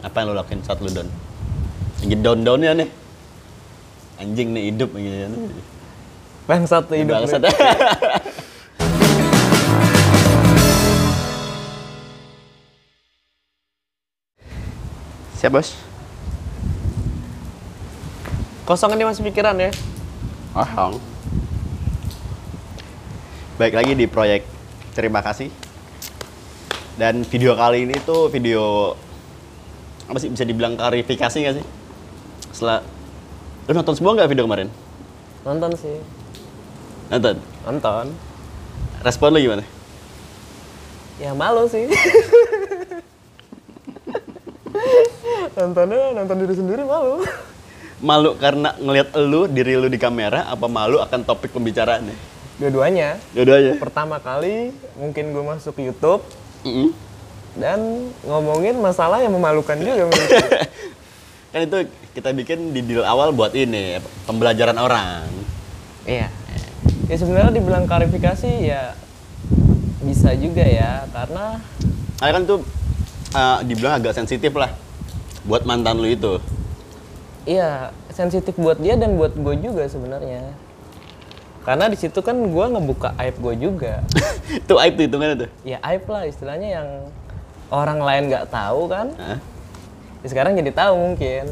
Apa yang lo lakuin saat lo down? Lagi down-downnya nih. Anjing nih hidup gitu kan. Bangsat tuh hidup. Bangsat. Siap, Bos? Kosong ini masih pikiran ya. Ahong. Baik lagi di proyek Terima kasih. Dan video kali ini tuh video apa sih bisa dibilang klarifikasi nggak sih? Setelah lu nonton semua nggak video kemarin? Nonton sih. Nonton. Nonton. Respon lu gimana? Ya malu sih. Nontonnya nonton diri sendiri malu. Malu karena ngelihat lu diri lu di kamera apa malu akan topik pembicaraannya? Dua-duanya. Dua-duanya. Pertama kali mungkin gue masuk YouTube Mm-mm. Dan ngomongin masalah yang memalukan juga. Kan itu kita bikin di deal awal buat ini pembelajaran orang. Iya. Ya sebenarnya dibilang klarifikasi ya bisa juga ya karena Ada kan tuh eh, dibilang agak sensitif lah buat mantan lu itu. iya sensitif buat dia dan buat gue juga sebenarnya. Karena di situ kan gue ngebuka aib gue juga. itu aib tuh hitungannya tuh. ya aib lah istilahnya yang orang lain nggak tahu kan. Hah? Ya sekarang jadi tahu mungkin.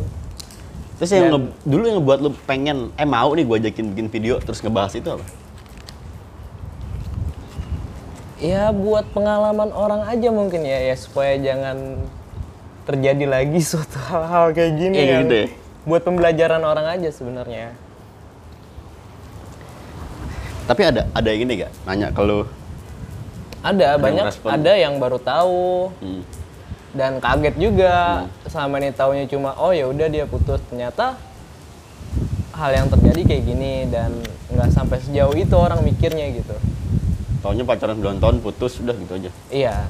Terus yang nge- dulu yang ngebuat lu pengen, eh mau nih gue ajakin bikin video terus ngebahas itu apa? Ya buat pengalaman orang aja mungkin ya, ya supaya jangan terjadi lagi suatu hal-hal kayak gini Iya, yang gitu ya. buat pembelajaran orang aja sebenarnya. Tapi ada ada yang ini gak? Nanya ke lu. Ada banyak respon? ada yang baru tahu Hmm. dan kaget juga selama ini taunya cuma oh ya udah dia putus ternyata hal yang terjadi kayak gini dan nggak sampai sejauh itu orang mikirnya gitu. Taunya pacaran 9 tahun putus udah gitu aja. Iya.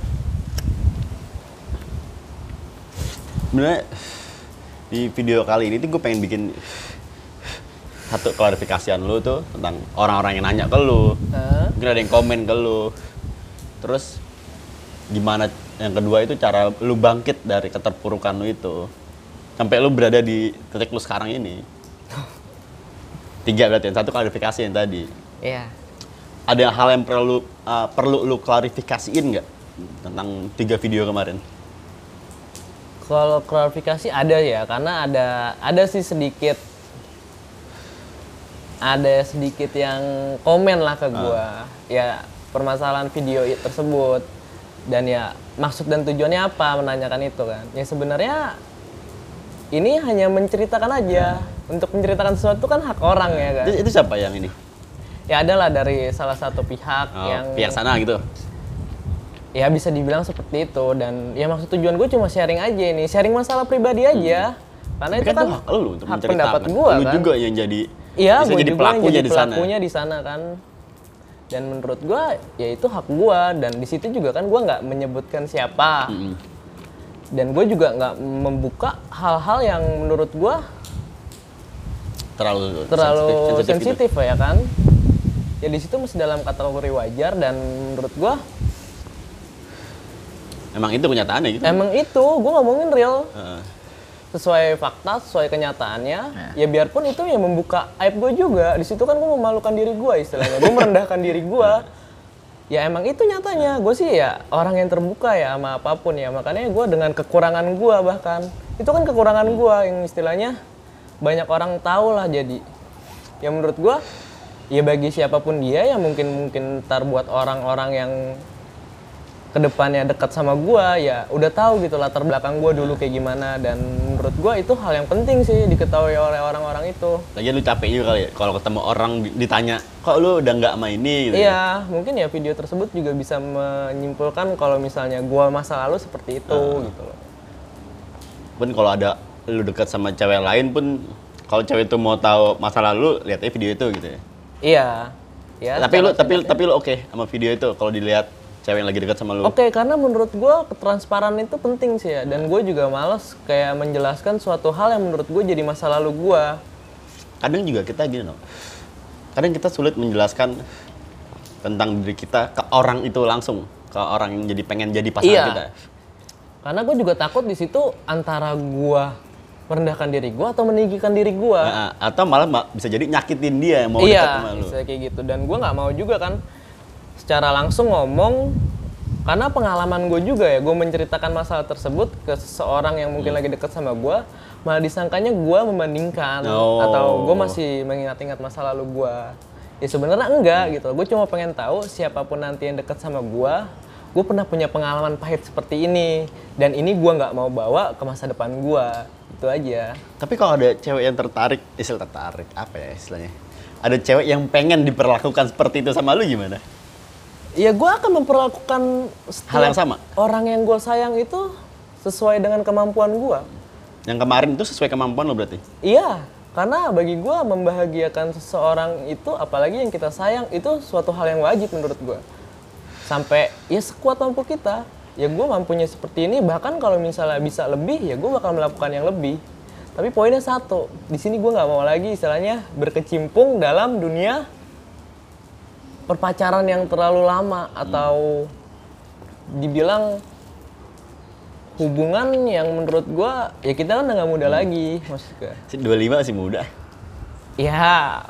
Sebenarnya di video kali ini tuh gue pengen bikin satu klarifikasian lu tuh tentang orang-orang yang nanya ke lu. Hah? Mungkin ada yang komen ke lu. Terus gimana yang kedua itu cara lu bangkit dari keterpurukan lu itu. Sampai lu berada di titik lu sekarang ini. Tiga berarti, yang satu klarifikasi yang tadi. Iya. Ada hal yang perlu uh, perlu lu klarifikasiin nggak tentang tiga video kemarin? Kalau klarifikasi ada ya, karena ada ada sih sedikit ada sedikit yang komen lah ke gua. Ya permasalahan video tersebut dan ya maksud dan tujuannya apa menanyakan itu kan. Ya sebenarnya ini hanya menceritakan aja. Untuk menceritakan sesuatu kan hak orang ya kan. Itu, itu siapa yang ini? Ya adalah dari salah satu pihak Oh, yang pihak sana gitu. ya bisa dibilang seperti itu dan ya maksud tujuan gue cuma sharing aja ini sharing masalah pribadi aja karena Tapi itu kan, kan hak lu untuk hak pendapat gue lu kan juga yang jadi iya bisa gue jadi juga pelakunya jadi di sana. pelakunya di sana kan dan menurut gue ya itu hak gue dan di situ juga kan gue nggak menyebutkan siapa. Dan gue juga nggak membuka hal-hal yang menurut gue Terlalu terlalu gitu. sensitif ya kan? Ya di situ masih dalam kategori wajar. Dan menurut gue Emang itu kenyataannya gitu. emang itu. Gue ngomongin real. Heeh. Sesuai fakta, sesuai kenyataannya, ya biarpun itu yang membuka aib gue juga. Di situ kan gue memalukan diri gue istilahnya, gue merendahkan diri gue. Ya emang itu nyatanya, gue sih ya orang yang terbuka ya sama apa pun ya. Makanya gue dengan kekurangan gue bahkan, itu kan kekurangan gue yang istilahnya banyak orang tahu lah jadi. Ya menurut gue, ya bagi siapa pun dia yang mungkin mungkin ntar buat orang-orang yang ke depannya dekat sama gua ya udah tahu gitu latar belakang gua dulu kayak gimana dan menurut gua itu hal yang penting sih diketahui oleh orang-orang itu Lagian lu capek juga kali ya kalau ketemu orang di- ditanya, "Kok lu udah nggak main ini?" gitu. iya mungkin ya video tersebut juga bisa menyimpulkan kalau misalnya gua masa lalu seperti itu gitu loh Pun kalau ada lu dekat sama cewek lain pun kalau cewek itu mau tahu masa lalu, lihat aja video itu gitu ya. iya ya tapi lu tapi tapi lu oke sama video itu kalau dilihat cewek yang lagi dekat sama lu. Oke, karena menurut gua ketransparan itu penting sih ya, dan gue juga males kayak menjelaskan suatu hal yang menurut gue jadi masa lalu gua. Kadang juga kita gini loh. Kadang kita sulit menjelaskan tentang diri kita ke orang itu langsung, ke orang yang jadi pengen jadi pasangan Iya. kita. Karena gue juga takut di situ antara gue merendahkan diri gue atau meninggikan diri gue. Nah, atau malah ma- bisa jadi nyakitin dia yang mau dekat iya, sama lu. bisa kayak gitu. Dan gue nggak mau juga kan secara langsung ngomong karena pengalaman gue juga ya, gue menceritakan masalah tersebut ke seseorang yang mungkin Hmm. lagi deket sama gue, malah disangkanya gue membandingkan Oh. atau gue masih mengingat-ingat masa lalu gue. Ya sebenarnya enggak gitu. Gue cuma pengen tahu siapa pun nanti yang deket sama gue, gue pernah punya pengalaman pahit seperti ini dan ini gue nggak mau bawa ke masa depan gue. Itu aja. Tapi kalau ada cewek yang tertarik, istilah tertarik, apa ya istilahnya? Ada cewek yang pengen diperlakukan seperti itu sama lu gimana? Ya gue akan memperlakukan Hal yang sama? orang yang gue sayang itu sesuai dengan kemampuan gue. Yang kemarin itu sesuai kemampuan lo berarti? Iya, karena bagi gue membahagiakan seseorang itu, apalagi yang kita sayang, itu suatu hal yang wajib menurut gue. Sampai ya sekuat mampu kita, ya gue mampunya seperti ini. Bahkan kalau misalnya bisa lebih, ya gue bakal melakukan yang lebih. Tapi poinnya satu, di sini gue nggak mau lagi istilahnya berkecimpung dalam dunia perpacaran yang terlalu lama atau dibilang hubungan yang menurut gua ya kita kan udah nggak muda lagi maksud gua. Si 25 masih muda. Ya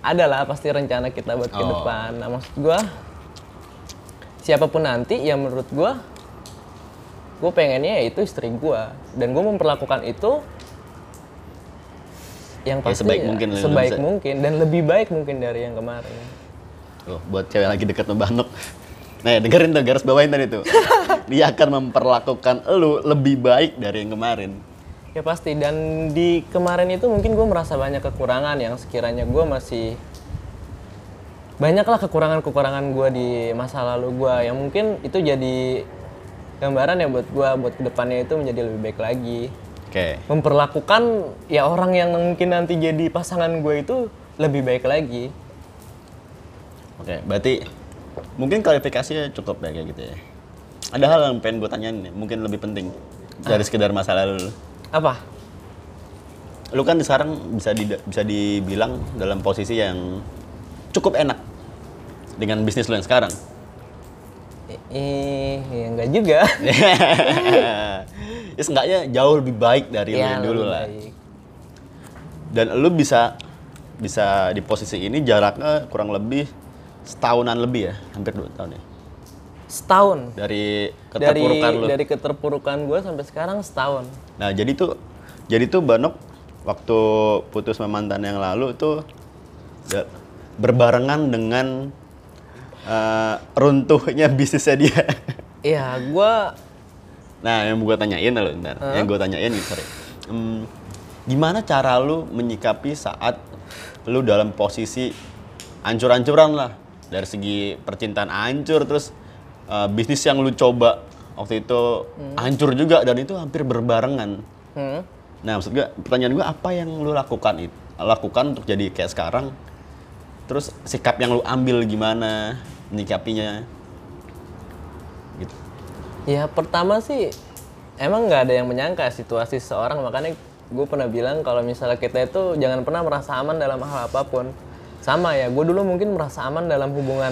ada lah pasti rencana kita buat ke Oh. depan. Nah maksud gua siapa pun nanti yang menurut gua gue pengennya ya itu istri gua dan gue memperlakukan itu yang Ya, pasti sebaik ya, mungkin sebaik mungkin dan lebih baik mungkin dari yang kemarin. Tuh, buat cewek lagi deket sama Banok. Nah, ya, dengerin tuh garis bawahin tadi tuh. Dia akan memperlakukan lu lebih baik dari yang kemarin. Ya pasti dan di kemarin itu mungkin gue merasa banyak kekurangan yang sekiranya gue masih banyaklah kekurangan-kekurangan gue di masa lalu gue yang mungkin itu jadi gambaran ya buat gue buat ke depannya itu menjadi lebih baik lagi Oke. memperlakukan ya orang yang mungkin nanti jadi pasangan gue itu lebih baik lagi Oke, berarti mungkin klarifikasinya cukup ya kayak gitu ya. Ada hal yang pengen gue tanyain nih, mungkin lebih penting dari sekedar masa lalu. lu. apa Lu kan sekarang bisa di, bisa dibilang dalam posisi yang cukup enak dengan bisnis lu yang sekarang. eh ya enggak juga ya seenggaknya jauh lebih baik dari lu ya yang dulu lebih lah. baik. Dan lu bisa bisa di posisi ini jaraknya kurang lebih setahunan lebih ya, hampir dua tahun ya. setahun Dari dari keterpurukan lu. dari keterpurukan gue sampai sekarang setahun Nah, jadi tuh jadi tuh Banok waktu putus sama mantan yang lalu tuh da- berbarengan dengan eh, runtuhnya bisnisnya dia. Iya, gue nah, yang gue tanyain lo ntar, yang gue tanyain nih, sorry. Hmm, gimana cara lu menyikapi saat lu dalam posisi ancur-ancuran lah dari segi percintaan hancur terus eh, bisnis yang lu coba waktu itu hancur juga dan itu hampir berbarengan. hmm, Nah, maksud gue, pertanyaan gue apa yang lu lakukan itu? Lakukan untuk jadi kayak sekarang? Terus sikap yang lu ambil gimana? Menyikapinya? Gitu. ya pertama sih emang nggak ada yang menyangka situasi seseorang makanya gue pernah bilang kalau misalnya kita itu jangan pernah merasa aman dalam hal apa pun. Sama ya, gue dulu mungkin merasa aman dalam hubungan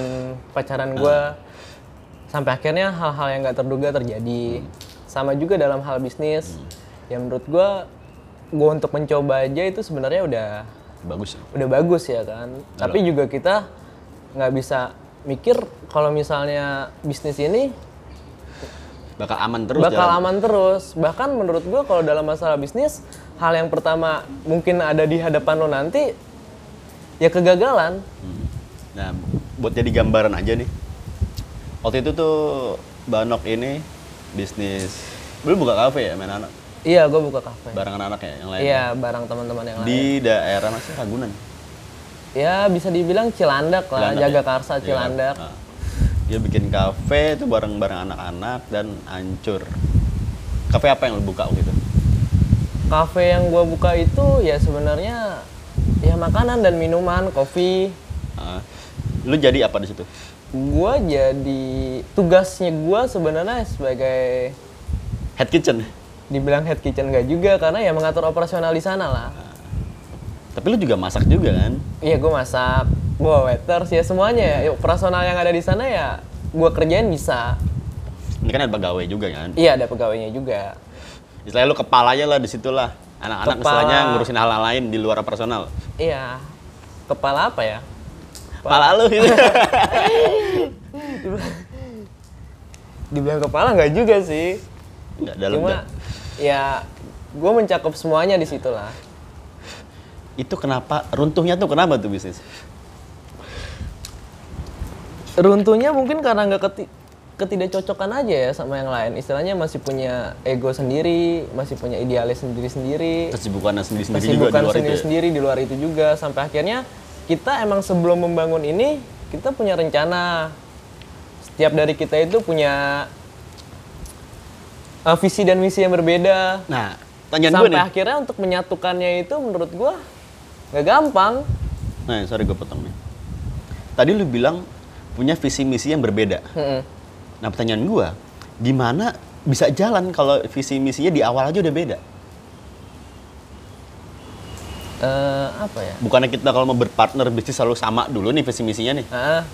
pacaran gue sampai akhirnya hal-hal yang nggak terduga terjadi. Sama juga dalam hal bisnis. Ya menurut gue, gue untuk mencoba aja itu sebenarnya udah Bagus. udah bagus ya kan. Tapi juga kita nggak bisa mikir kalau misalnya bisnis ini Bakal aman terus bakal jalan. aman terus. Bahkan menurut gua kalau dalam masalah bisnis, hal yang pertama mungkin ada di hadapan lo nanti ya kegagalan. Hmm. Nah, buat jadi gambaran aja nih. Waktu itu tuh Banok ini bisnis belum buka kafe ya main anak Iya, gua buka kafe. bareng anak ya yang lain Iya, barang teman-teman yang lain. di daerah masih Ragunan Ya bisa dibilang Cilandak lah, Cilandak jaga ya? karsa Iya. Cilandak. Nah, dia bikin kafe itu bareng-bareng anak-anak dan hancur kafe apa yang lu buka waktu itu Kafe yang gua buka itu ya sebenarnya ya makanan dan minuman, kopi. Ah, lu jadi apa di situ Gua jadi tugasnya gua sebenarnya sebagai head kitchen dibilang head kitchen enggak juga karena ya mengatur operasional di sana lah. tapi lu juga masak juga kan Iya, gue masak, gue waiters ya semuanya ya. Yuk, personal yang ada di sana ya gue kerjain bisa. Ini kan ada pegawai juga kan. Iya ada pegawainya juga. Istilahnya lu kepalanya lah di situ lah. Anak-anak Kepala. istilahnya ngurusin hal-hal lain di luar personal. Iya. Kepala apa ya? Kepala lu gitu. Dibilang kepala nggak juga sih. Enggak dalam Cuma ya gue mencakup semuanya di situ lah. Itu kenapa runtuhnya tuh kenapa tuh bisnis? Runtuhnya mungkin karena nggak keti ketidakcocokan aja ya sama yang lain. Istilahnya masih punya ego sendiri, masih punya idealis sendiri-sendiri. Kesibukannya sendiri-sendiri juga di kesibukan luar itu. ya? sendiri-sendiri di luar itu juga sampai akhirnya kita emang sebelum membangun ini kita punya rencana setiap dari kita itu punya uh, visi dan misi yang berbeda Nah, tanyaan gue sampai nih. akhirnya untuk menyatukannya itu menurut gua nggak gampang Nah, sorry gue potong nih. Tadi lu bilang punya visi misi yang berbeda. Mm-mm. Nah, pertanyaan gue, gimana bisa jalan kalau visi misinya di awal aja udah beda? Eh, apa ya Bukannya kita kalau mau berpartner bisnis selalu sama dulu nih visi misinya nih. ah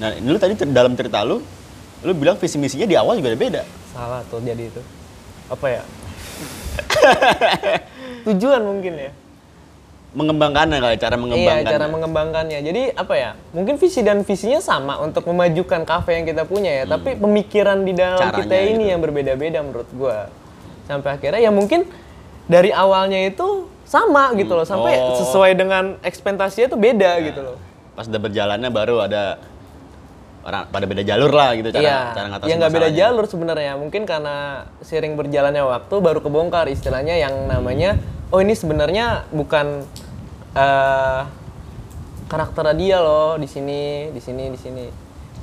Nah, ini lu tadi dalam cerita lu, lu bilang visi misinya di awal juga udah beda. salah tuh jadi itu apa ya tujuan mungkin ya Mengembangkannya kali, cara mengembangkannya. Iya, cara mengembangkannya. Jadi apa ya? Mungkin visi dan visinya sama untuk memajukan kafe yang kita punya ya, tapi pemikiran di dalam Caranya kita ini gitu. yang berbeda-beda menurut gua. Sampai akhirnya ya mungkin dari awalnya itu sama gitu loh, sampai Oh. sesuai dengan ekspektasinya itu beda gitu loh. Pas udah berjalannya baru ada orang pada beda jalur lah gitu cara iya, cara ngatasin ya nggak beda jalur sebenarnya. Mungkin karena sering berjalannya waktu baru kebongkar istilahnya yang namanya oh ini sebenarnya bukan eh karakter dia loh di sini, di sini, di sini.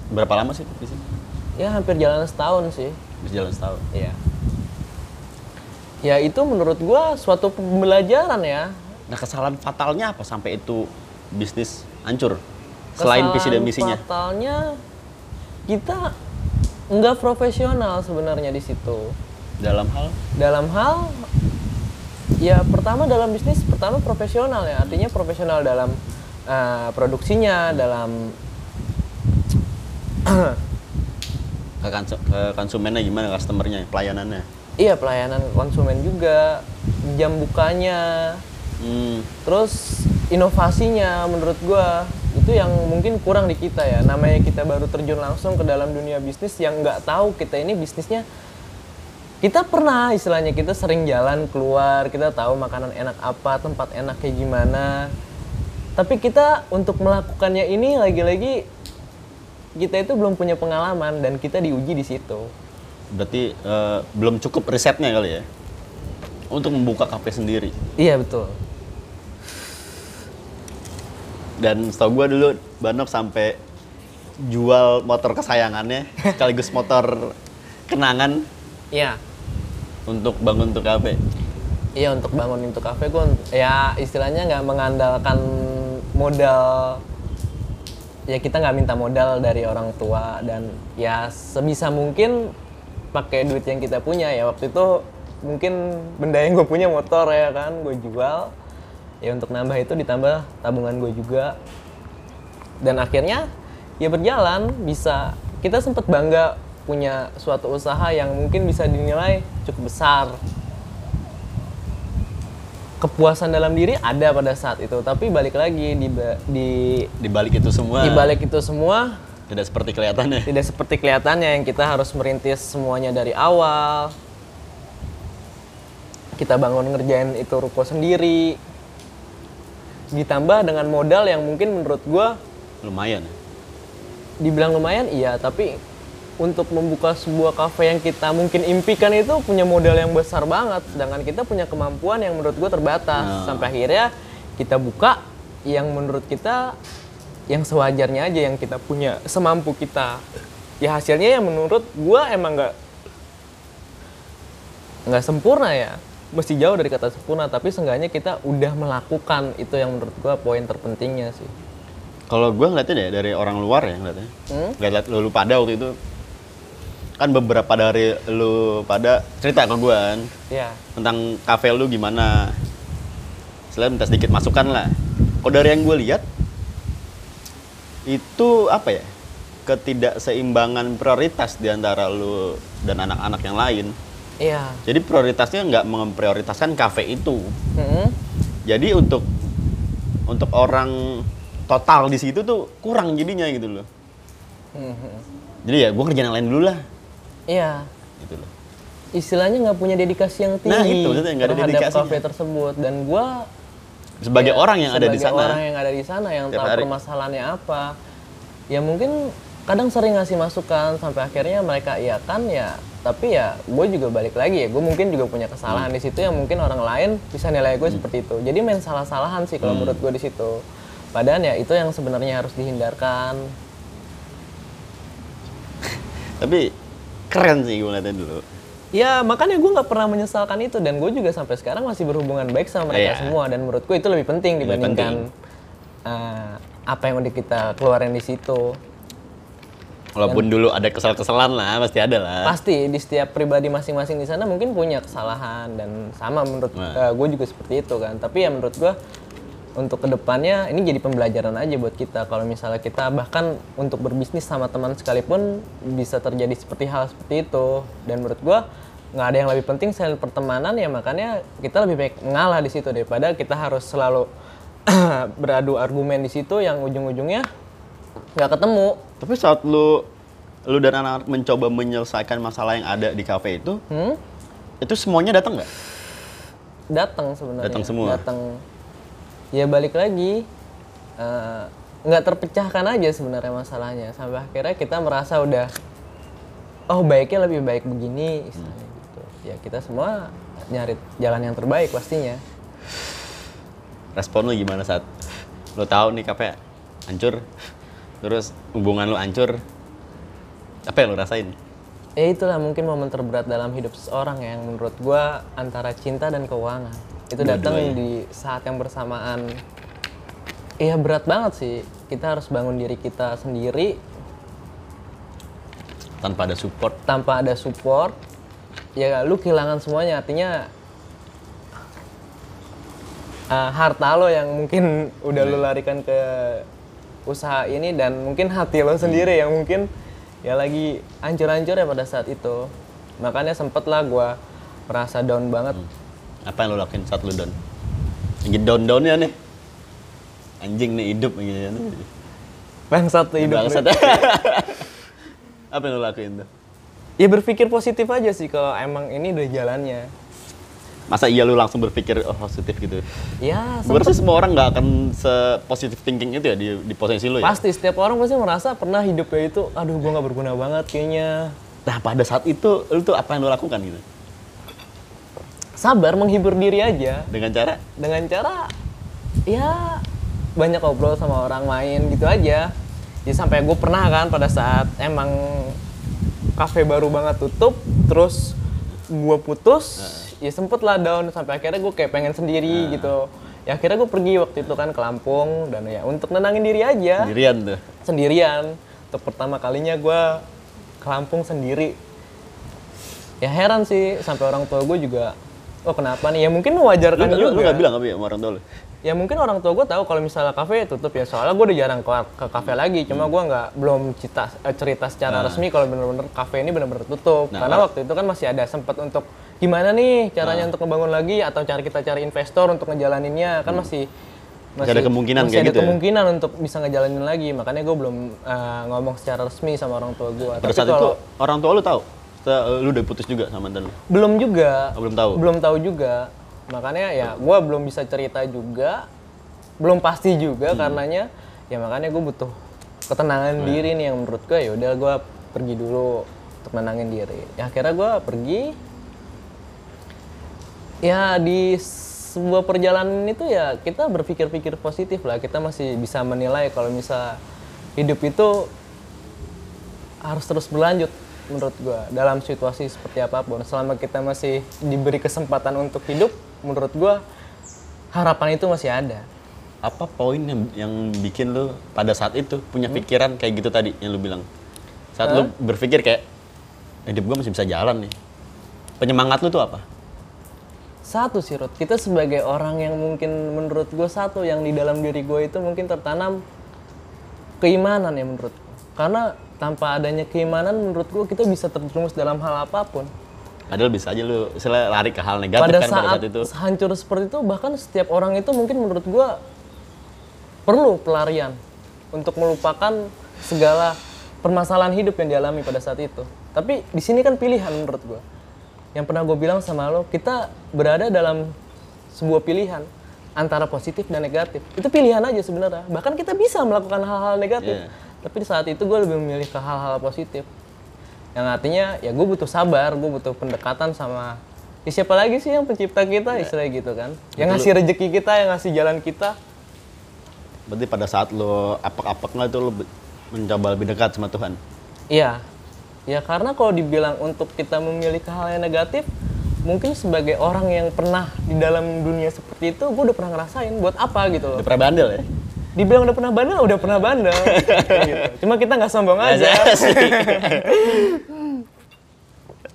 Berapa lama sih di sini? Ya hampir jalan setahun sih. Bisa jalan setahun. Iya. Ya itu menurut gua suatu pembelajaran ya. Nah, kesalahan fatalnya apa sampai itu bisnis hancur? Selain visi dan misinya. Fatalnya kita nggak profesional sebenarnya di situ. Dalam hal Dalam hal ya pertama dalam bisnis pertama profesional ya artinya profesional dalam eh, produksinya dalam ke, konsu- ke konsumennya gimana, customernya, pelayanannya? iya pelayanan konsumen juga jam bukanya Hmm, Terus inovasinya menurut gua itu yang mungkin kurang di kita ya. Namanya kita baru terjun langsung ke dalam dunia bisnis yang nggak tahu kita ini bisnisnya. Kita pernah istilahnya kita sering jalan keluar, kita tahu makanan enak apa, tempat enak kayak gimana. Tapi kita untuk melakukannya ini lagi-lagi kita itu belum punya pengalaman dan kita diuji di situ. berarti eh, belum cukup risetnya kali ya untuk membuka kafe sendiri. Iya betul. Dan setahu gue dulu Banok sampai jual motor kesayangannya sekaligus motor kenangan Iya. Untuk bangun tuh kafe. Iya untuk bangun itu kafe gue ya istilahnya nggak mengandalkan modal. Ya kita nggak minta modal dari orang tua dan ya sebisa mungkin pakai duit yang kita punya. Ya waktu itu mungkin benda yang gue punya motor ya kan gue jual. Ya untuk nambah itu ditambah tabungan gue juga. Dan akhirnya ya berjalan bisa. Kita sempat bangga punya suatu usaha yang mungkin bisa dinilai cukup besar kepuasan dalam diri ada pada saat itu tapi balik lagi di di Di balik itu semua di balik itu semua tidak seperti kelihatannya. tidak seperti kelihatannya yang kita harus merintis semuanya dari awal kita bangun ngerjain itu ruko sendiri ditambah dengan modal yang mungkin menurut gua Lumayan. ya. dibilang lumayan iya tapi untuk membuka sebuah kafe yang kita mungkin impikan itu punya modal yang besar banget. Sedangkan kita punya kemampuan yang menurut gue terbatas. Nah. sampai akhirnya kita buka yang menurut kita yang sewajarnya aja yang kita punya semampu kita. Ya hasilnya yang menurut gue emang nggak nggak sempurna ya. Mesti jauh dari kata sempurna tapi seenggaknya kita udah melakukan. Itu yang menurut gue poin terpentingnya sih. Kalau gue ngeliatnya deh dari orang luar ya ngeliatnya. Hmm? Ngeliat lu, lu pada waktu itu kan beberapa dari lu pada cerita ke gue kan ya tentang kafe lu gimana. Selain minta sedikit masukan lah. Kalau dari yang gue lihat itu apa ya? ketidakseimbangan prioritas di antara lu dan anak-anak yang lain. Iya. Jadi prioritasnya nggak memprioritaskan kafe itu. Mm-mm. Jadi untuk untuk orang total di situ tuh kurang jadinya gitu loh. Mhm. Jadi ya gue kerjaan yang lain dulu lah. Iya. Gitu loh. Istilahnya nggak punya dedikasi yang tinggi Nah, itu maksudnya nggak ada dedikasinya. kafe tersebut dan gua Sebagai ya, orang yang ada di sebagai sana. orang yang ada di sana yang tahu hari. permasalahannya apa ya mungkin kadang sering ngasih masukan sampai akhirnya mereka iya kan ya tapi ya gue juga balik lagi ya gue mungkin juga punya kesalahan Hmm. di situ yang mungkin orang lain bisa nilai gue seperti itu jadi main salah-salahan sih Hmm. kalau menurut gue di situ padahal ya itu yang sebenarnya harus dihindarkan Tapi keren sih gue ngeliatnya dulu. Ya makanya gue nggak pernah menyesalkan itu dan gue juga sampai sekarang masih berhubungan baik sama mereka Iya. semua dan menurut gue itu lebih penting Lebih dibandingkan eh, apa yang udah kita keluarin di situ. Walaupun dulu ada kesal-kesalan lah, pasti ada lah. Pasti di setiap pribadi masing-masing di sana mungkin punya kesalahan dan sama menurut Nah. eh, gue juga seperti itu kan. Tapi ya menurut gue untuk ke depannya ini jadi pembelajaran aja buat kita kalau misalnya kita bahkan untuk berbisnis sama teman sekalipun bisa terjadi seperti hal seperti itu dan menurut gue nggak ada yang lebih penting selain pertemanan ya makanya kita lebih baik mengalah di situ daripada kita harus selalu beradu argumen di situ yang ujung-ujungnya nggak ketemu Tapi saat lu lu dan anak-anak mencoba menyelesaikan masalah yang ada di kafe itu, hmm? itu semuanya datang nggak? datang sebenarnya Datang semua? datang ya balik lagi. Eh, nggak terpecahkan aja sebenarnya masalahnya. Sampai akhirnya kita merasa udah oh baiknya lebih baik begini istilahnya gitu. Ya kita semua nyari jalan yang terbaik pastinya. Respon lu gimana saat lu tahu nih kafe hancur, terus hubungan lu hancur, apa yang lu rasain? ya itulah mungkin momen terberat dalam hidup seseorang yang menurut gua antara cinta dan keuangan itu datang di saat yang bersamaan. Iya berat banget sih. Kita harus bangun diri kita sendiri. Tanpa ada support, tanpa ada support. Ya lu kehilangan semuanya. Artinya eh, harta lo yang mungkin udah lu larikan ke usaha ini dan mungkin hati lo sendiri yang mungkin ya lagi hancur-hancur ya pada saat itu. Makanya sempet lah gua merasa down banget apa yang lu lakuin saat lu down? Lagi down-downnya nih. Anjing nih hidup gitu kan. bangsat tuh hidup Bangsat. apa yang lu lakuin tuh? ya berpikir positif aja sih kalau emang ini udah jalannya Masa iya lu langsung berpikir oh positif gitu? ya Gue rasa semua orang nggak akan se-positif thinking itu ya di, di posisi lu ya? pasti setiap orang pasti merasa pernah hidupnya itu aduh gua nggak berguna banget kayaknya Nah pada saat itu, lu tuh apa yang lu lakukan gitu? Sabar menghibur diri aja. Dengan cara? dengan cara ya banyak ngobrol sama orang main gitu aja. Ya sampai gue pernah kan pada saat emang kafe baru banget tutup terus gue putus ya sempet lah down sampai akhirnya gue kayak pengen sendiri gitu. Ya akhirnya gue pergi waktu itu kan ke Lampung dan ya untuk nenangin diri aja. Sendirian tuh. sendirian. Untuk pertama kalinya gue ke Lampung sendiri. Ya heran sih sampai orang tua gue juga oh kenapa nih? Ya mungkin Lu, mewajarkan lu, juga. lu gak bilang apa ya sama orang tua lu? ya mungkin orang tua gue tahu kalau misalnya kafe tutup ya. Soalnya gue udah jarang ke, ke kafe lagi. Cuma gue nggak belum cerita eh, cerita secara resmi kalau bener-bener kafe ini bener-bener tutup. Nah, karena kalau- waktu itu kan masih ada sempat untuk gimana nih caranya untuk ngebangun lagi atau cara kita cari investor untuk ngejalaninnya. Kan masih Masih ada kemungkinan masih kayak ada gitu ya? kemungkinan untuk bisa ngejalanin lagi. Makanya gue belum eh, ngomong secara resmi sama orang tua gue Pada saat itu orang tua lu tahu? Uh, lu udah putus juga sama mantan lu? belum juga. Oh, belum tahu? belum tahu juga. Makanya ya gue belum bisa cerita juga. Belum pasti juga Hmm. karenanya ya makanya gue butuh ketenangan diri nih yang menurut gue ya udah gue pergi dulu untuk menangin diri. Ya akhirnya gue pergi. Ya di sebuah perjalanan itu ya kita berpikir-pikir positif lah. Kita masih bisa menilai kalau misal hidup itu harus terus berlanjut menurut gua dalam situasi seperti apa pun selama kita masih diberi kesempatan untuk hidup menurut gua harapan itu masih ada Apa poin yang, yang bikin lu pada saat itu punya Hmm? pikiran kayak gitu tadi yang lu bilang? Saat lu berpikir kayak, hidup gua masih bisa jalan nih. Penyemangat lu tuh apa? satu sih Rut, kita sebagai orang yang mungkin menurut gue satu yang di dalam diri gue itu mungkin tertanam keimanan ya menurut gua. karena tanpa adanya keimanan menurut gue kita bisa terjerumus dalam hal apa pun. Padahal bisa aja lu misalnya lari ke hal negatif pada kan saat, pada saat itu. hancur seperti itu bahkan setiap orang itu mungkin menurut gua perlu pelarian untuk melupakan segala permasalahan hidup yang dialami pada saat itu. Tapi di sini kan pilihan menurut gua. Yang pernah gue bilang sama lo kita berada dalam sebuah pilihan antara positif dan negatif. Itu pilihan aja sebenarnya. Bahkan kita bisa melakukan hal-hal negatif. Iya. Tapi di saat itu gue lebih memilih ke hal-hal positif. Yang artinya ya gue butuh sabar gue butuh pendekatan sama ya siapa lagi sih yang pencipta kita istilahnya gitu kan? Yang ngasih rezeki kita yang ngasih jalan kita. Berarti pada saat lu apek-apeknya itu lu be- mencoba lebih dekat sama Tuhan. iya. Ya karena kalau dibilang untuk kita memilih ke hal yang negatif mungkin sebagai orang yang pernah di dalam dunia seperti itu gue udah pernah ngerasain buat apa gitu loh. Udah pernah bandel ya? Dibilang udah pernah bandel udah pernah bandel. Gitu. cuma kita nggak sombong aja.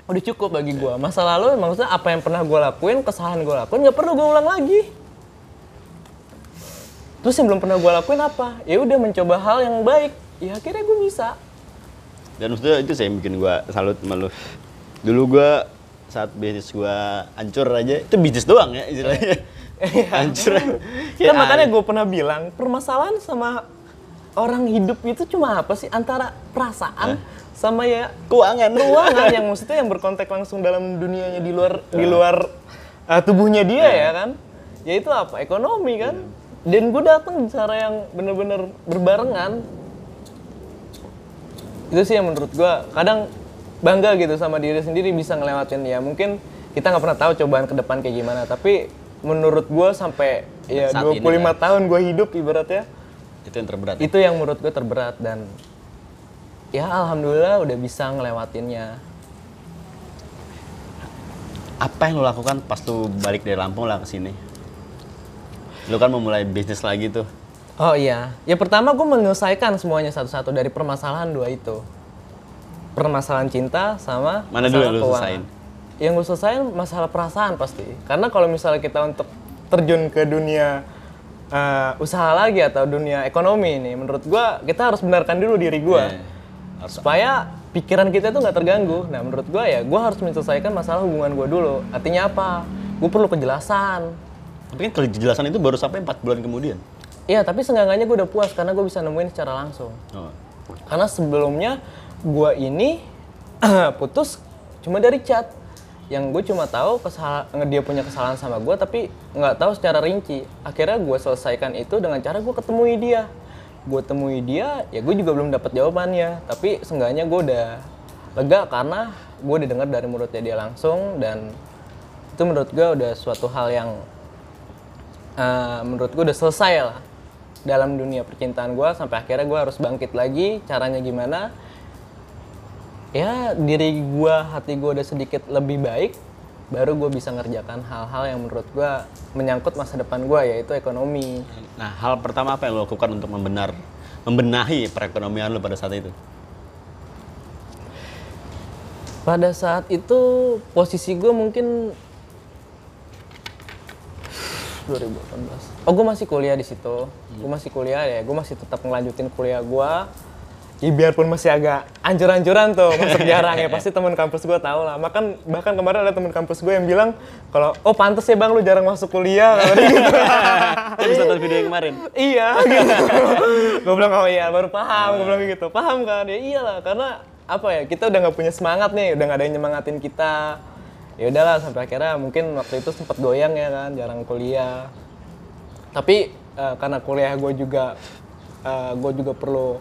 udah cukup bagi gua. Masa lalu maksudnya apa yang pernah gua lakuin kesalahan gua lakuin nggak perlu gua ulang lagi. Terus yang belum pernah gua lakuin apa? Ya udah mencoba hal yang baik. Ya akhirnya gua bisa. Dan maksudnya itu sih yang bikin gua salut sama lu. Dulu gua saat bisnis gua hancur aja, itu bisnis doang ya istilahnya. hancur. kan makanya gue pernah bilang permasalahan sama orang hidup itu cuma apa sih? Antara perasaan sama ya keuangan. keuangan yang maksudnya yang berkontak langsung dalam dunianya di luar di luar uh, tubuhnya dia ya kan? Ya itu apa? Ekonomi kan? Dan gue datang cara yang bener-bener berbarengan. Itu sih yang menurut gue kadang bangga gitu sama diri sendiri bisa ngelewatin ya mungkin kita nggak pernah tahu cobaan ke depan kayak gimana tapi menurut gue sampai ya Saat ini 25 kan. tahun gue hidup ibaratnya itu yang terberat. itu yang menurut gue terberat dan ya alhamdulillah udah bisa ngelewatinnya Apa yang lu lakukan pas lu balik dari Lampung lah ke sini? Lu kan mau mulai bisnis lagi tuh. oh iya ya pertama gue menyelesaikan semuanya satu-satu dari permasalahan dua itu permasalahan cinta sama Mana dulu keuangan. selesain? Yang gue selesain masalah perasaan pasti karena kalau misalnya kita untuk terjun ke dunia eh, usaha lagi atau dunia ekonomi ini menurut gue kita harus benarkan dulu diri gue Iya. supaya pikiran kita tuh nggak terganggu. Nah menurut gue ya gue harus menyelesaikan masalah hubungan gue dulu. Artinya apa? Gue perlu kejelasan. Tapi kan kejelasan itu baru sampai 4 bulan kemudian. Iya tapi seenggaknya gue udah puas karena gue bisa nemuin secara langsung. Oh. Karena sebelumnya gue ini putus cuma dari chat. Yang gue cuma tahu kesalahan dia punya kesalahan sama gue tapi nggak tahu secara rinci. Akhirnya gue selesaikan itu dengan cara gue ketemui dia. Gue temui dia, ya gue juga belum dapat jawabannya. Tapi seenggaknya gue udah lega karena gue udah dengar dari mulutnya dia langsung dan itu menurut gue udah suatu hal yang eh, menurut gue udah selesai lah dalam dunia percintaan gue sampai akhirnya gue harus bangkit lagi caranya gimana ya diri gue hati gue udah sedikit lebih baik baru gue bisa ngerjakan hal-hal yang menurut gue menyangkut masa depan gue yaitu ekonomi. Nah, hal pertama apa yang lo lakukan untuk membenar membenahi perekonomian lo pada saat itu? pada saat itu posisi gue mungkin 2018 oh gue masih kuliah di situ. Gue masih kuliah ya gue masih tetap ngelanjutin kuliah gue ya biarpun masih agak ancur-ancuran tuh masuk jarang ya. Pasti teman kampus gue tahu lah. Bahkan bahkan kemarin ada teman kampus gue yang bilang kalau oh pantas ya bang lu jarang masuk kuliah. Gitu. Bisa nonton video yang kemarin? iya. Gitu. gue bilang oh iya baru paham. Gue bilang gitu. Paham kan? Ya iyalah karena apa ya kita udah nggak punya semangat nih. Udah nggak ada yang nyemangatin kita. Ya udahlah sampai akhirnya mungkin waktu itu sempat goyang ya kan jarang kuliah. Tapi eh, karena kuliah gue juga gue juga perlu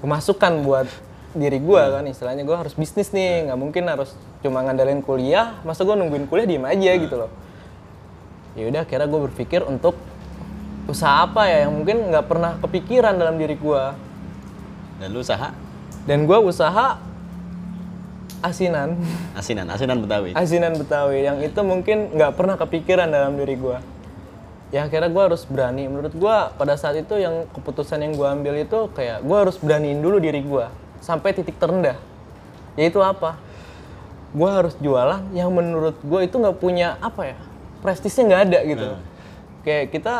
pemasukan buat diri gue kan. Istilahnya gue harus bisnis nih nggak mungkin harus cuma ngandelin kuliah. Masa gue nungguin kuliah diem aja gitu loh. Ya udah akhirnya gue berpikir untuk usaha apa ya yang mungkin nggak pernah kepikiran dalam diri gue Dan lu usaha? Dan gue usaha asinan. Asinan, asinan Betawi. asinan betawi yang itu mungkin nggak pernah kepikiran dalam diri gue ya akhirnya gue harus berani. Menurut gue pada saat itu yang keputusan yang gue ambil itu kayak gue harus beraniin dulu diri gue sampai titik terendah. Yaitu apa? Gue harus jualan yang menurut gue itu nggak punya apa ya prestisnya nggak ada gitu. Kayak kita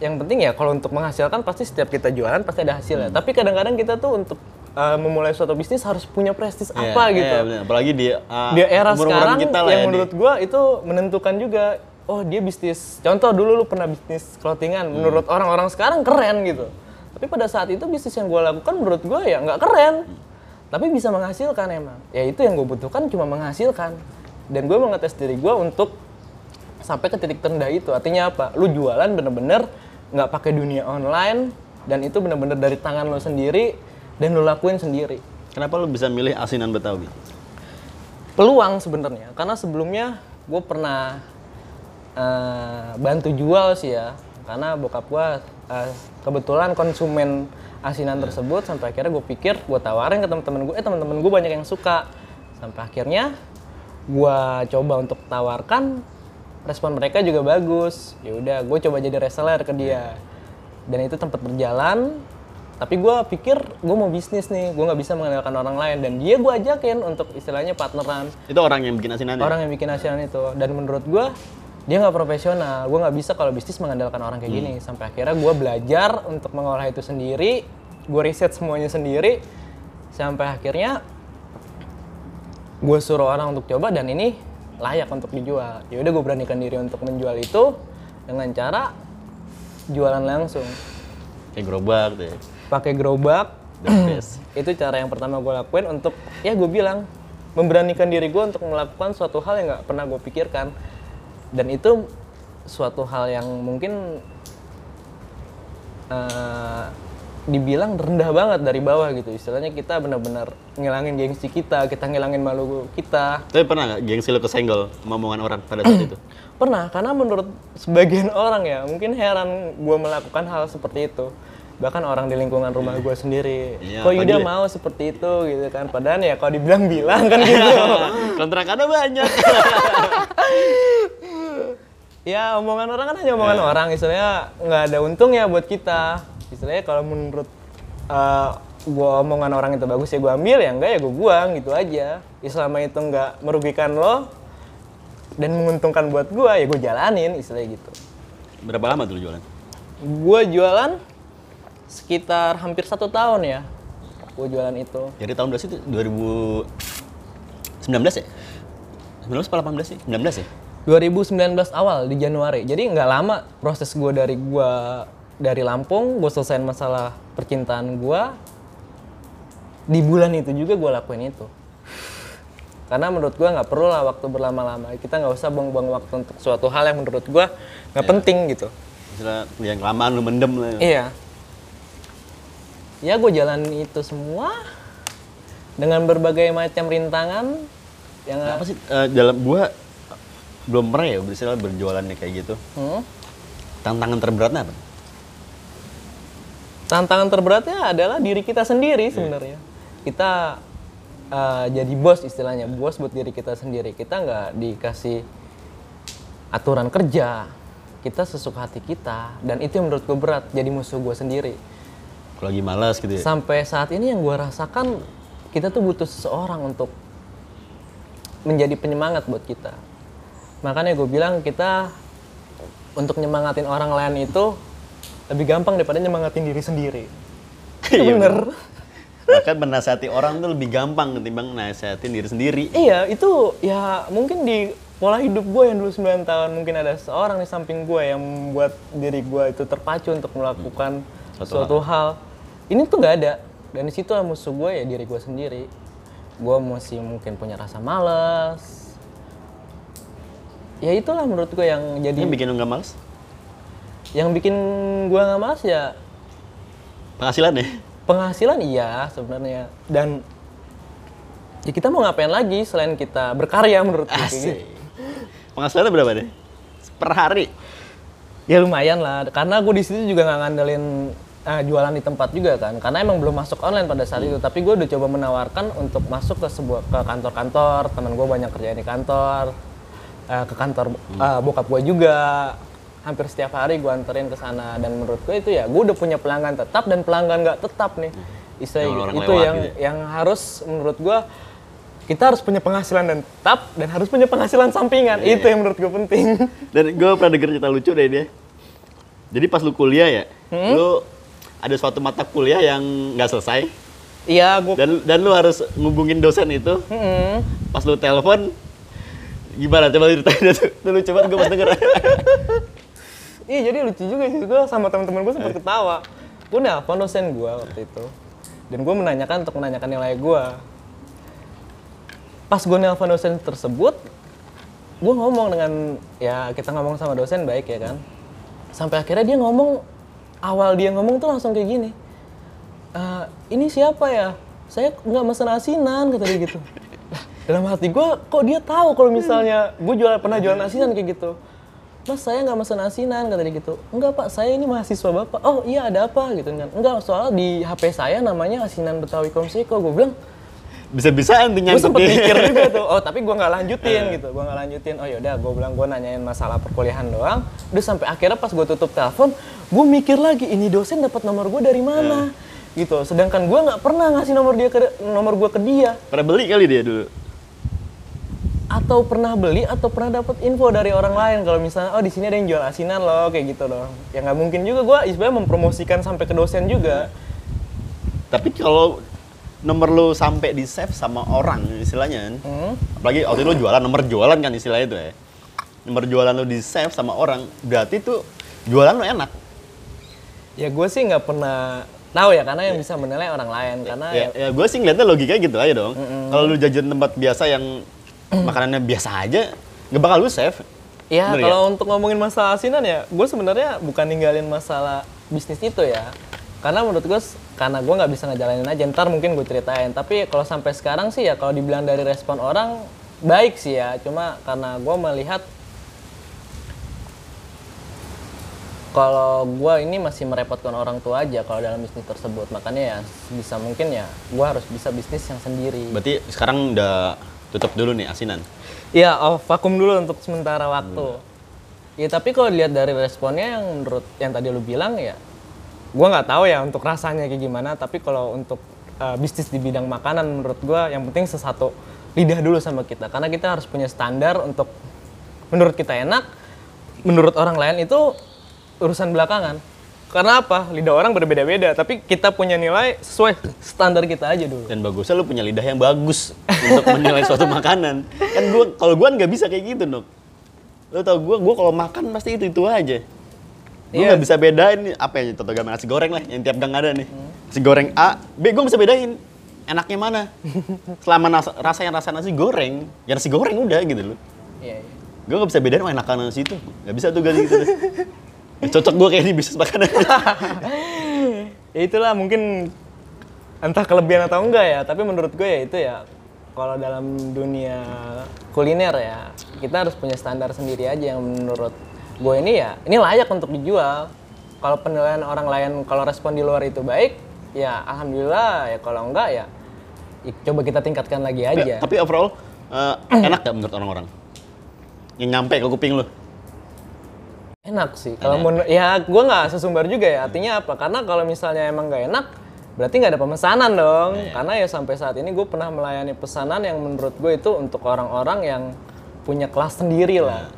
yang penting ya kalau untuk menghasilkan pasti setiap kita jualan pasti ada hasilnya. Tapi kadang-kadang kita tuh untuk uh, memulai suatu bisnis harus punya prestis Iya, apa iya, gitu. bener. Apalagi di uh, Di era sekarang kita lah yang ya, menurut gua itu menentukan juga oh dia bisnis. Contoh dulu lu pernah bisnis clothingan, Hmm. menurut orang-orang sekarang keren gitu. Tapi pada saat itu bisnis yang gua lakukan menurut gua ya nggak keren. Tapi bisa menghasilkan emang. Ya itu yang gue butuhkan cuma menghasilkan. Dan gue mengetes diri gua untuk sampai ke titik terendah itu. Artinya apa? Lu jualan bener-bener nggak pakai dunia online dan itu bener-bener dari tangan lo sendiri dan lu lakuin sendiri. Kenapa lu bisa milih asinan Betawi? Peluang sebenarnya karena sebelumnya gue pernah eh, bantu jual sih ya. Karena bokap gue eh, kebetulan konsumen asinan tersebut sampai akhirnya gue pikir gue tawarin ke teman-teman gue eh teman-teman gue banyak yang suka. Sampai akhirnya gue coba untuk tawarkan respon mereka juga bagus. Ya udah gue coba jadi reseller ke dia. Dan itu tempat berjalan. Tapi gue pikir gue mau bisnis nih gue nggak bisa mengandalkan orang lain. Dan dia gue ajakin untuk istilahnya partneran. Itu orang yang bikin asinan ya? orang yang bikin asinan itu. Dan menurut gue dia nggak profesional. Gue nggak bisa kalau bisnis mengandalkan orang kayak gini. Sampai akhirnya gue belajar untuk mengolah itu sendiri. Gue riset semuanya sendiri. Sampai akhirnya gue suruh orang untuk coba dan ini layak untuk dijual. Ya udah gue beranikan diri untuk menjual itu dengan cara jualan langsung. Kayak gerobak deh. pakai gerobak. Itu cara yang pertama gue lakuin untuk ya gue bilang memberanikan diri gue untuk melakukan suatu hal yang nggak pernah gue pikirkan dan itu suatu hal yang mungkin eh, dibilang rendah banget dari bawah gitu istilahnya kita benar-benar ngilangin gengsi kita kita ngilangin malu kita Tapi pernah nggak gengsi lu kesenggol omongan orang pada saat itu? Pernah, karena menurut sebagian orang ya, mungkin heran gue melakukan hal seperti itu. Bahkan orang di lingkungan rumah gue sendiri, Iya, kok Yuda apalagi- mau seperti itu gitu kan. Padahal ya kalau dibilang-bilang kan gitu. Kontrakannya banyak. ya omongan orang kan hanya omongan orang, istilahnya nggak ada untungnya buat kita. Istilahnya kalau menurut gue omongan orang itu bagus ya gue ambil, ya enggak ya gue buang gitu aja. Ya selama itu nggak merugikan lo dan menguntungkan buat gue, ya gue jalanin istilahnya gitu. Berapa lama tuh jualan? Gue jualan sekitar hampir satu tahun ya. Gue jualan itu. Jadi tahun berapa sih itu? 2019 ya? 19 apa 18 sih? 19 ya? 2019 awal di Januari. Jadi nggak lama proses gue dari gue dari Lampung, gue selesaiin masalah percintaan gue. Di bulan itu juga gue lakuin itu. Karena menurut gue nggak perlu lah waktu berlama-lama. Kita nggak usah buang-buang waktu untuk suatu hal yang menurut gue nggak penting gitu. Misalnya yang kelamaan lu mendem lah. Iya. Ya gue jalan itu semua dengan berbagai macam rintangan yang Apa sih eh, dalam gua belum pernah ya berisilah berjualannya kayak gitu. Hmm? Tantangan terberatnya apa? tantangan terberatnya adalah diri kita sendiri sebenarnya. Kita uh, jadi bos istilahnya, bos buat diri kita sendiri. Kita nggak dikasih aturan kerja, kita sesuka hati kita, dan itu yang menurut gue berat. Jadi musuh gue sendiri. Kalau lagi malas gitu ya. Sampai saat ini yang gue rasakan kita tuh butuh seseorang untuk menjadi penyemangat buat kita. Makanya gue bilang kita untuk nyemangatin orang lain itu lebih gampang daripada nyemangatin diri sendiri. Iya, bener. Bahkan menasihati orang tuh lebih gampang ketimbang nasihatin diri sendiri. Iya, itu ya mungkin di pola hidup gue yang dulu 9 tahun mungkin ada seorang di samping gue yang membuat diri gue itu terpacu untuk melakukan Suatu suatu hal. Ini tuh nggak ada. Dan di situ musuh gue ya diri gue sendiri. Gue masih mungkin punya rasa malas. Ya itulah menurut gue yang jadi Ini bikin lu nggak males? yang bikin gue nggak malas ya Penghasilan ya? penghasilan iya sebenarnya dan ya kita mau ngapain lagi selain kita berkarya menurut gue. Penghasilannya berapa deh? Per hari? Ya lumayan lah, karena gue di situ juga nggak ngandelin eh, jualan di tempat juga kan, karena emang belum masuk online pada saat itu. Tapi gue udah coba menawarkan untuk masuk ke sebuah ke kantor-kantor, teman gue banyak kerjaan di kantor, eh, ke kantor eh, bokap gue juga, hampir setiap hari gue anterin ke sana. Dan menurut gue itu ya, gue udah punya pelanggan tetap dan pelanggan nggak tetap nih. Istilah Yang gitu. orang itu lewat yang gitu yang harus menurut gue kita harus punya penghasilan dan tetap dan harus punya penghasilan sampingan. Itu yang menurut gue penting. Dan gue pernah denger cerita lucu dari dia. Jadi pas lu kuliah ya, Hmm? lu ada suatu mata kuliah yang nggak selesai. Iya, gue... Dan dan lu harus ngubungin dosen itu. Pas lu telepon gimana coba ceritain itu. Lu coba gue pas denger. Iya jadi lucu juga sih gue sama teman-teman gue sempat ketawa. Gue nelpon dosen gue waktu itu dan gue menanyakan untuk menanyakan nilai gue. Pas gue nelpon dosen tersebut, gue ngomong dengan ya kita ngomong sama dosen baik ya kan. Sampai akhirnya dia ngomong awal dia ngomong tuh langsung kayak gini. "Eh, ini siapa ya? Saya nggak mesen asinan kata dia gitu. Dalam hati gue kok dia tahu kalau misalnya gue jual pernah jualan asinan kayak gitu. Mas saya nggak mesen asinan kata dia gitu. Enggak pak, saya ini mahasiswa bapak. Oh iya ada apa gitu kan? Enggak soalnya di HP saya namanya asinan Betawi Komsiko. Gue bilang, Bisa-bisaan tuh gue nyangkut sempet mikir juga tuh. Oh tapi gue nggak lanjutin gitu. Gue nggak lanjutin. Oh yaudah, gue bilang gue nanyain masalah perkuliahan doang. Udah sampai akhirnya pas gue tutup telepon, gue mikir lagi ini dosen dapat nomor gue dari mana? Gitu. Sedangkan gue nggak pernah ngasih nomor dia ke nomor gue ke dia. Pernah beli kali dia dulu. Atau pernah beli atau pernah dapat info dari orang lain kalau misalnya oh di sini ada yang jual asinan loh kayak gitu loh ya nggak mungkin juga gue istilahnya mempromosikan sampai ke dosen juga Tapi kalau nomor lu sampai di save sama orang istilahnya kan. hmm? Apalagi waktu itu lu jualan nomor jualan kan istilahnya itu ya. Nomor jualan lu di save sama orang, berarti tuh jualan lu enak. ya gue sih nggak pernah tahu ya karena yang bisa menilai orang lain karena ya, Ya, ya gue sih ngeliatnya logikanya gitu aja dong. Kalau lu jajan tempat biasa yang makanannya biasa aja, nggak bakal lu save. ya Bener kalau untuk ngomongin masalah asinan ya gue sebenarnya bukan ninggalin masalah bisnis itu ya. Karena menurut gue karena gue nggak bisa ngejalanin aja ntar mungkin gue ceritain. Tapi kalau sampai sekarang sih ya kalau dibilang dari respon orang baik sih ya. Cuma karena gue melihat kalau gue ini masih merepotkan orang tua aja kalau dalam bisnis tersebut. Makanya ya bisa mungkin ya gue harus bisa bisnis yang sendiri. Berarti sekarang udah tutup dulu nih asinan. Iya, oh, vakum dulu untuk sementara waktu. Ya tapi kalau dilihat dari responnya yang menurut yang tadi lu bilang ya, gua nggak tahu ya untuk rasanya kayak gimana. Tapi kalau untuk uh, bisnis di bidang makanan menurut gua yang penting sesatu lidah dulu sama kita, karena kita harus punya standar untuk menurut kita enak, menurut orang lain itu urusan belakangan. Karena apa? Lidah orang berbeda-beda, tapi kita punya nilai sesuai standar kita aja dulu. Dan bagusnya lu punya lidah yang bagus untuk menilai suatu makanan. Kan gua kalau gua nggak bisa kayak gitu, Nuk. Lu tau gua, gua kalau makan pasti itu itu aja. Gua Iya. nggak bisa bedain apa ya contoh gambar nasi goreng lah yang tiap gang ada nih. Nasi goreng A, B gua bisa bedain enaknya mana. Selama rasa yang rasa nasi goreng, ya nasi goreng udah gitu loh. Iya, iya. Gue gak bisa bedain oh enakan nasi itu. Gak bisa tuh gak gitu. cocok gue kayak di bisnis makanan. ya itulah mungkin entah kelebihan atau enggak ya tapi menurut gue ya itu ya kalau dalam dunia kuliner ya kita harus punya standar sendiri aja yang menurut gue ini ya ini layak untuk dijual kalau penilaian orang lain kalau respon di luar itu baik ya alhamdulillah ya kalau enggak ya, ya coba kita tingkatkan lagi aja Tapi overall, eh, enak gak menurut orang-orang? Yang nyampe ke kuping lu? Enak sih. Kalau menurut ya gue nggak sesumbar juga ya. Artinya apa? Karena kalau misalnya emang nggak enak berarti nggak ada pemesanan dong. Karena ya sampai saat ini gue pernah melayani pesanan yang menurut gue itu untuk orang-orang yang punya kelas sendiri lah.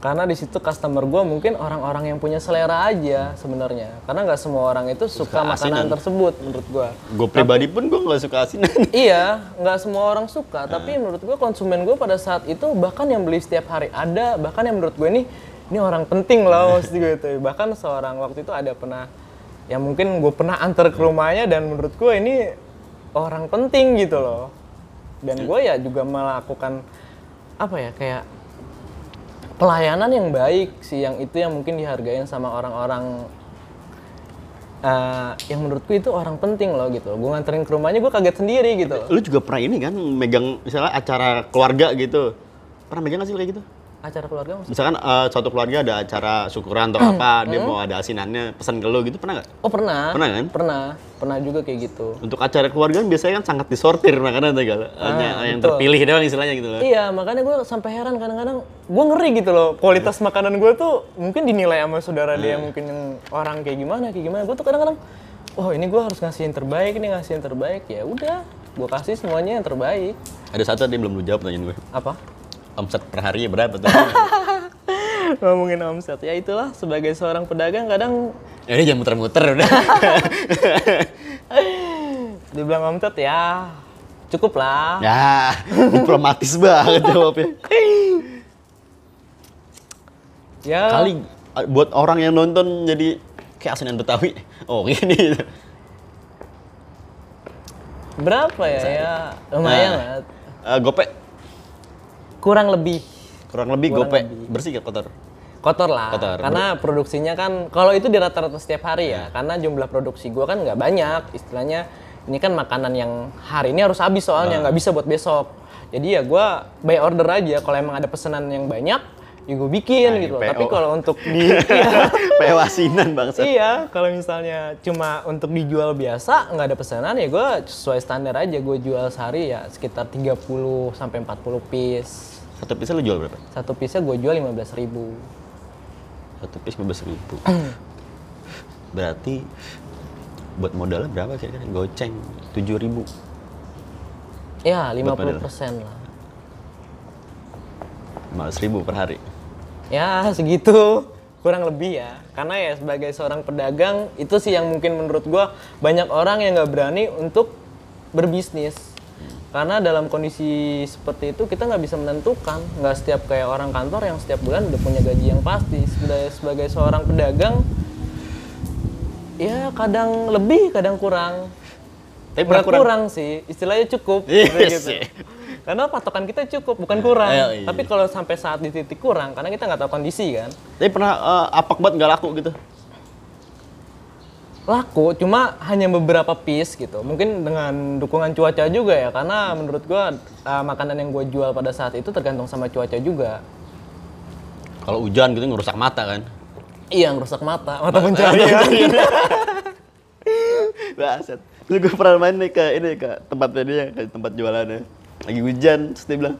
Karena di situ customer gue mungkin orang-orang yang punya selera aja sebenarnya. Karena nggak semua orang itu suka makanan asinan. tersebut menurut gue Gue pribadi pun gue gak suka asinan. iya, nggak semua orang suka. Tapi menurut gue konsumen gue pada saat itu bahkan yang beli setiap hari ada, bahkan yang menurut gue ini ini orang penting loh maksud gue itu. Bahkan seorang waktu itu ada pernah ya mungkin gue pernah antar ke rumahnya dan menurut gue ini orang penting gitu loh. Dan gue ya juga melakukan apa ya kayak pelayanan yang baik sih yang itu yang mungkin dihargain sama orang-orang eh, yang menurutku itu orang penting loh gitu. Gue nganterin ke rumahnya gue kaget sendiri gitu. Lu juga pernah ini kan, megang misalnya acara keluarga gitu. Pernah megang gak sih kayak gitu? Acara keluarga maksudnya? Misalkan eh, suatu keluarga ada acara syukuran atau apa, dia mau ada asinannya, pesan ke lu gitu, pernah gak? Oh pernah. Pernah kan? Pernah. Pernah juga kayak gitu. Untuk acara keluarga biasanya kan sangat disortir makanan kalau hanya yang betul. terpilih doang istilahnya gitu loh. Iya, makanya gue sampai heran kadang-kadang gue ngeri gitu loh kualitas makanan gue tuh mungkin dinilai sama saudara dia mungkin yang orang kayak gimana kayak gimana gue tuh kadang-kadang oh ini gue harus ngasih yang terbaik ini ngasih yang terbaik ya udah gue kasih semuanya yang terbaik Ada satu tadi belum lu jawab pertanyaan gue. apa Omset per harinya berapa tuh? ngomongin omset ya itulah sebagai seorang pedagang kadang ya ini jangan muter-muter udah. dibilang omset ya cukup lah. Ya, diplomatis banget jawabnya. Ya. Kali uh, buat orang yang nonton jadi kayak asinan Betawi. Oh, gini. Berapa ya? Ya lumayan lah. Eh, gope Kurang lebih kurang lebih Kurang gope lebih. bersih gak kotor? kotor lah. Kotor. Karena produksinya kan kalau itu di rata-rata setiap hari ya. Karena jumlah produksi gua kan nggak banyak. Istilahnya ini kan makanan yang hari ini harus habis soalnya nggak bisa buat besok. Jadi ya gua by order aja. Kalau emang ada pesanan yang banyak, ya gue bikin Nah, gitu. loh. PO. Tapi kalau untuk di Kayak wasinan bangsa. iya, kalau misalnya cuma untuk dijual biasa nggak ada pesanan ya gue sesuai standar aja gue jual sehari ya sekitar 30 sampai 40 piece. Satu piece lu jual berapa? Satu piece gue jual 15.000 ribu. Satu piece 15 ribu. Berarti buat modalnya berapa kira-kira? Goceng 7 ribu. Ya, Buat 50 persen lah. 15 ribu per hari. Ya, segitu. Kurang lebih ya. Karena ya sebagai seorang pedagang, itu sih yang mungkin menurut gua banyak orang yang nggak berani untuk berbisnis. Karena dalam kondisi seperti itu kita nggak bisa menentukan. Nggak setiap kayak orang kantor yang setiap bulan udah punya gaji yang pasti. Sebagai, sebagai seorang pedagang, ya kadang lebih, kadang kurang. Tapi Nggak kurang. kurang sih, istilahnya cukup. Iya gitu. Karena patokan kita cukup, bukan kurang. Iya. Tapi kalau sampai saat di titik kurang, karena kita nggak tahu kondisi kan. Tapi pernah eh, apak banget nggak laku gitu? Laku, cuma hanya beberapa piece gitu. Mungkin dengan dukungan cuaca juga ya, karena menurut gua uh, makanan yang gua jual pada saat itu tergantung sama cuaca juga. Kalau hujan gitu ngerusak mata kan? Iya, ngerusak mata, mata pencarian. Baset. Lu gue pernah main nih ke ini ke tempatnya dia, ke tempat jualannya. Lagi hujan, terus dia bilang,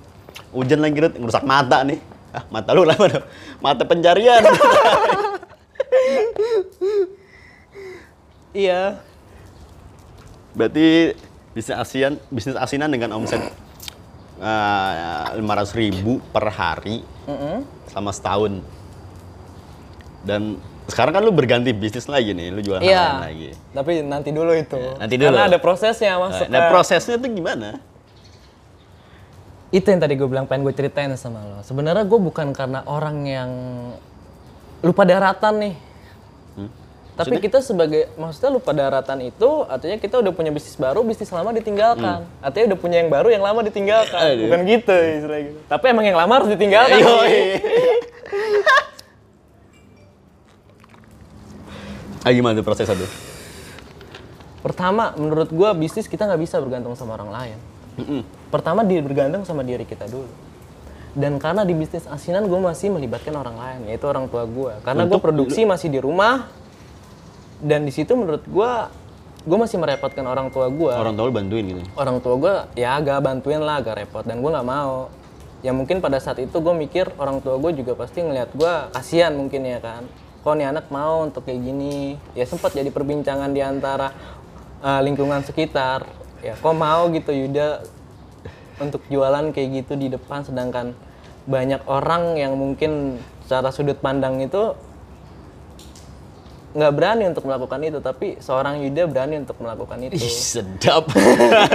hujan lagi Red, ngerusak mata nih. Ah, mata lu lah mana? Mata pencarian. iya. Berarti bisnis asian, bisnis asinan dengan omset lima ratus ribu per hari Mm-mm. selama setahun. Dan sekarang kan lu berganti bisnis lagi nih, lu jualan Iya. lagi. Tapi nanti dulu itu. nanti dulu. Karena ada prosesnya masuk. Nah, prosesnya tuh gimana? itu yang tadi gue bilang pengen gue ceritain sama lo. Sebenarnya gue bukan karena orang yang lupa daratan nih. Hmm? Tapi kita sebagai maksudnya lupa daratan itu artinya kita udah punya bisnis baru, bisnis lama ditinggalkan. Artinya udah punya yang baru, yang lama ditinggalkan. Hmm. Aduh. Bukan gitu istilahnya gitu. Tapi emang yang lama harus ditinggalkan. Sih. Ah, gimana tuh proses satu? Pertama, menurut gue bisnis kita nggak bisa bergantung sama orang lain. Pertama dia bergantung sama diri kita dulu. Dan karena di bisnis asinan gue masih melibatkan orang lain, yaitu orang tua gue. Karena gue produksi masih di rumah, dan di situ menurut gue, gue masih merepotkan orang tua gue. Orang tua lu bantuin gitu. Orang tua gue ya agak bantuin lah, agak repot, dan gue nggak mau. Ya mungkin pada saat itu gue mikir orang tua gue juga pasti ngelihat gue kasihan mungkin ya kan. Kok nih anak mau untuk kayak gini? Ya sempat jadi perbincangan di antara uh, lingkungan sekitar. Ya kok mau gitu Yuda untuk jualan kayak gitu di depan sedangkan banyak orang yang mungkin secara sudut pandang itu nggak berani untuk melakukan itu tapi seorang Yuda berani untuk melakukan itu. Ih, sedap.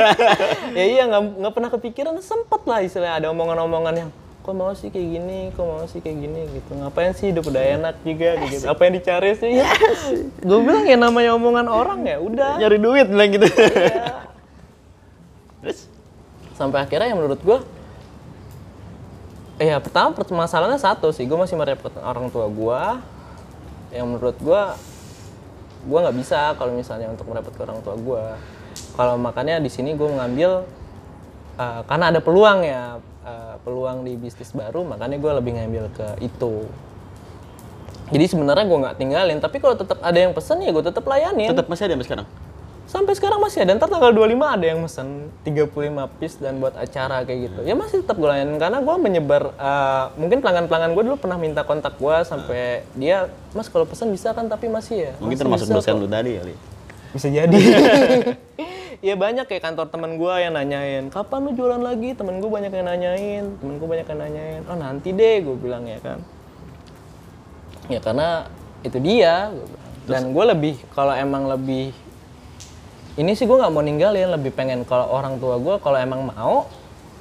ya iya nggak pernah kepikiran sempet lah istilahnya ada omongan-omongan yang kok mau sih kayak gini? Kok mau sih kayak gini? Gitu. Ngapain sih hidup udah enak juga? Gitu. Apa yang dicari sih? Ya gue bilang ya namanya omongan orang ya udah. Nyari duit bilang gitu. Iya. Terus? sampai akhirnya yang menurut gue ya pertama pert- masalahnya satu sih gue masih merepotkan orang tua gue yang menurut gue gue nggak bisa kalau misalnya untuk merepotkan orang tua gue kalau makanya di sini gue mengambil uh, karena ada peluang ya uh, peluang di bisnis baru makanya gue lebih ngambil ke itu. Jadi sebenarnya gue nggak tinggalin tapi kalau tetap ada yang pesen ya gue tetap layanin. Tetap masih ada sampai sekarang? Sampai sekarang masih ada. Ntar tanggal 25 ada yang mesen 35 piece dan buat acara kayak gitu. Ya masih tetap gue layanin karena gue menyebar eh, mungkin pelanggan-pelanggan gue dulu pernah minta kontak gue sampai dia, "Mas kalau pesan bisa kan tapi masih ya." Mungkin "Masih termasuk bisa dosen kok." lu tadi kali. Bisa jadi. ya banyak kayak kantor temen gue yang nanyain, "Kapan lu jualan lagi?" Temen gue banyak yang nanyain, temen gue banyak yang nanyain. "Oh, nanti deh," gue bilang ya kan. Ya karena itu dia. Dan gue lebih kalau emang lebih ini sih gue nggak mau ninggalin lebih pengen kalau orang tua gue kalau emang mau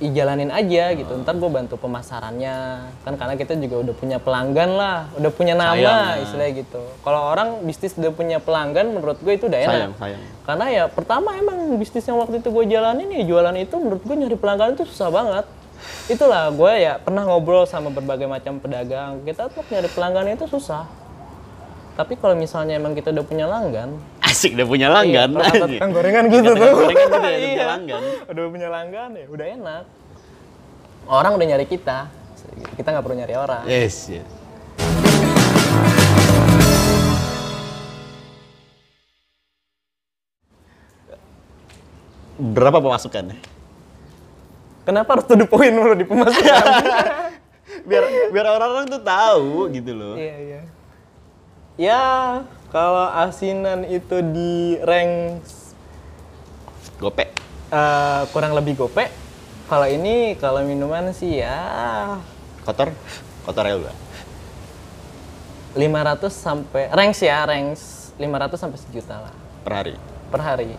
ijalanin aja gitu. Ntar gue bantu pemasarannya. Kan karena kita juga udah punya pelanggan lah udah punya nama Sayang, ya. istilahnya gitu. Kalau orang bisnis udah punya pelanggan menurut gue itu udah enak. Sayang, sayang. karena ya pertama emang bisnis yang waktu itu gue jalanin ya jualan itu menurut gue nyari pelanggan itu susah banget. Itulah gue ya pernah ngobrol sama berbagai macam pedagang. Kita tuh nyari pelanggan itu susah. Tapi kalau misalnya emang kita udah punya langgan Asik udah punya langgan. Iya, tukang gorengan gitu Tukang tuh. gorengan gitu ya, udah punya Iya. langgan. Udah punya langgan ya, udah enak. Orang udah nyari kita, kita nggak perlu nyari orang. Yes, yes. Berapa pemasukan? Kenapa harus to the point mulu di pemasukan? biar biar orang-orang tuh tahu gitu loh. iya iya. Ya kalau asinan itu di rank Gopek. eh, kurang lebih gope. Kalau ini kalau minuman sih ya Kotor? Kotor ya udah. 500 sampai ranks ya ranks 500 sampai sejuta lah Per hari. per hari.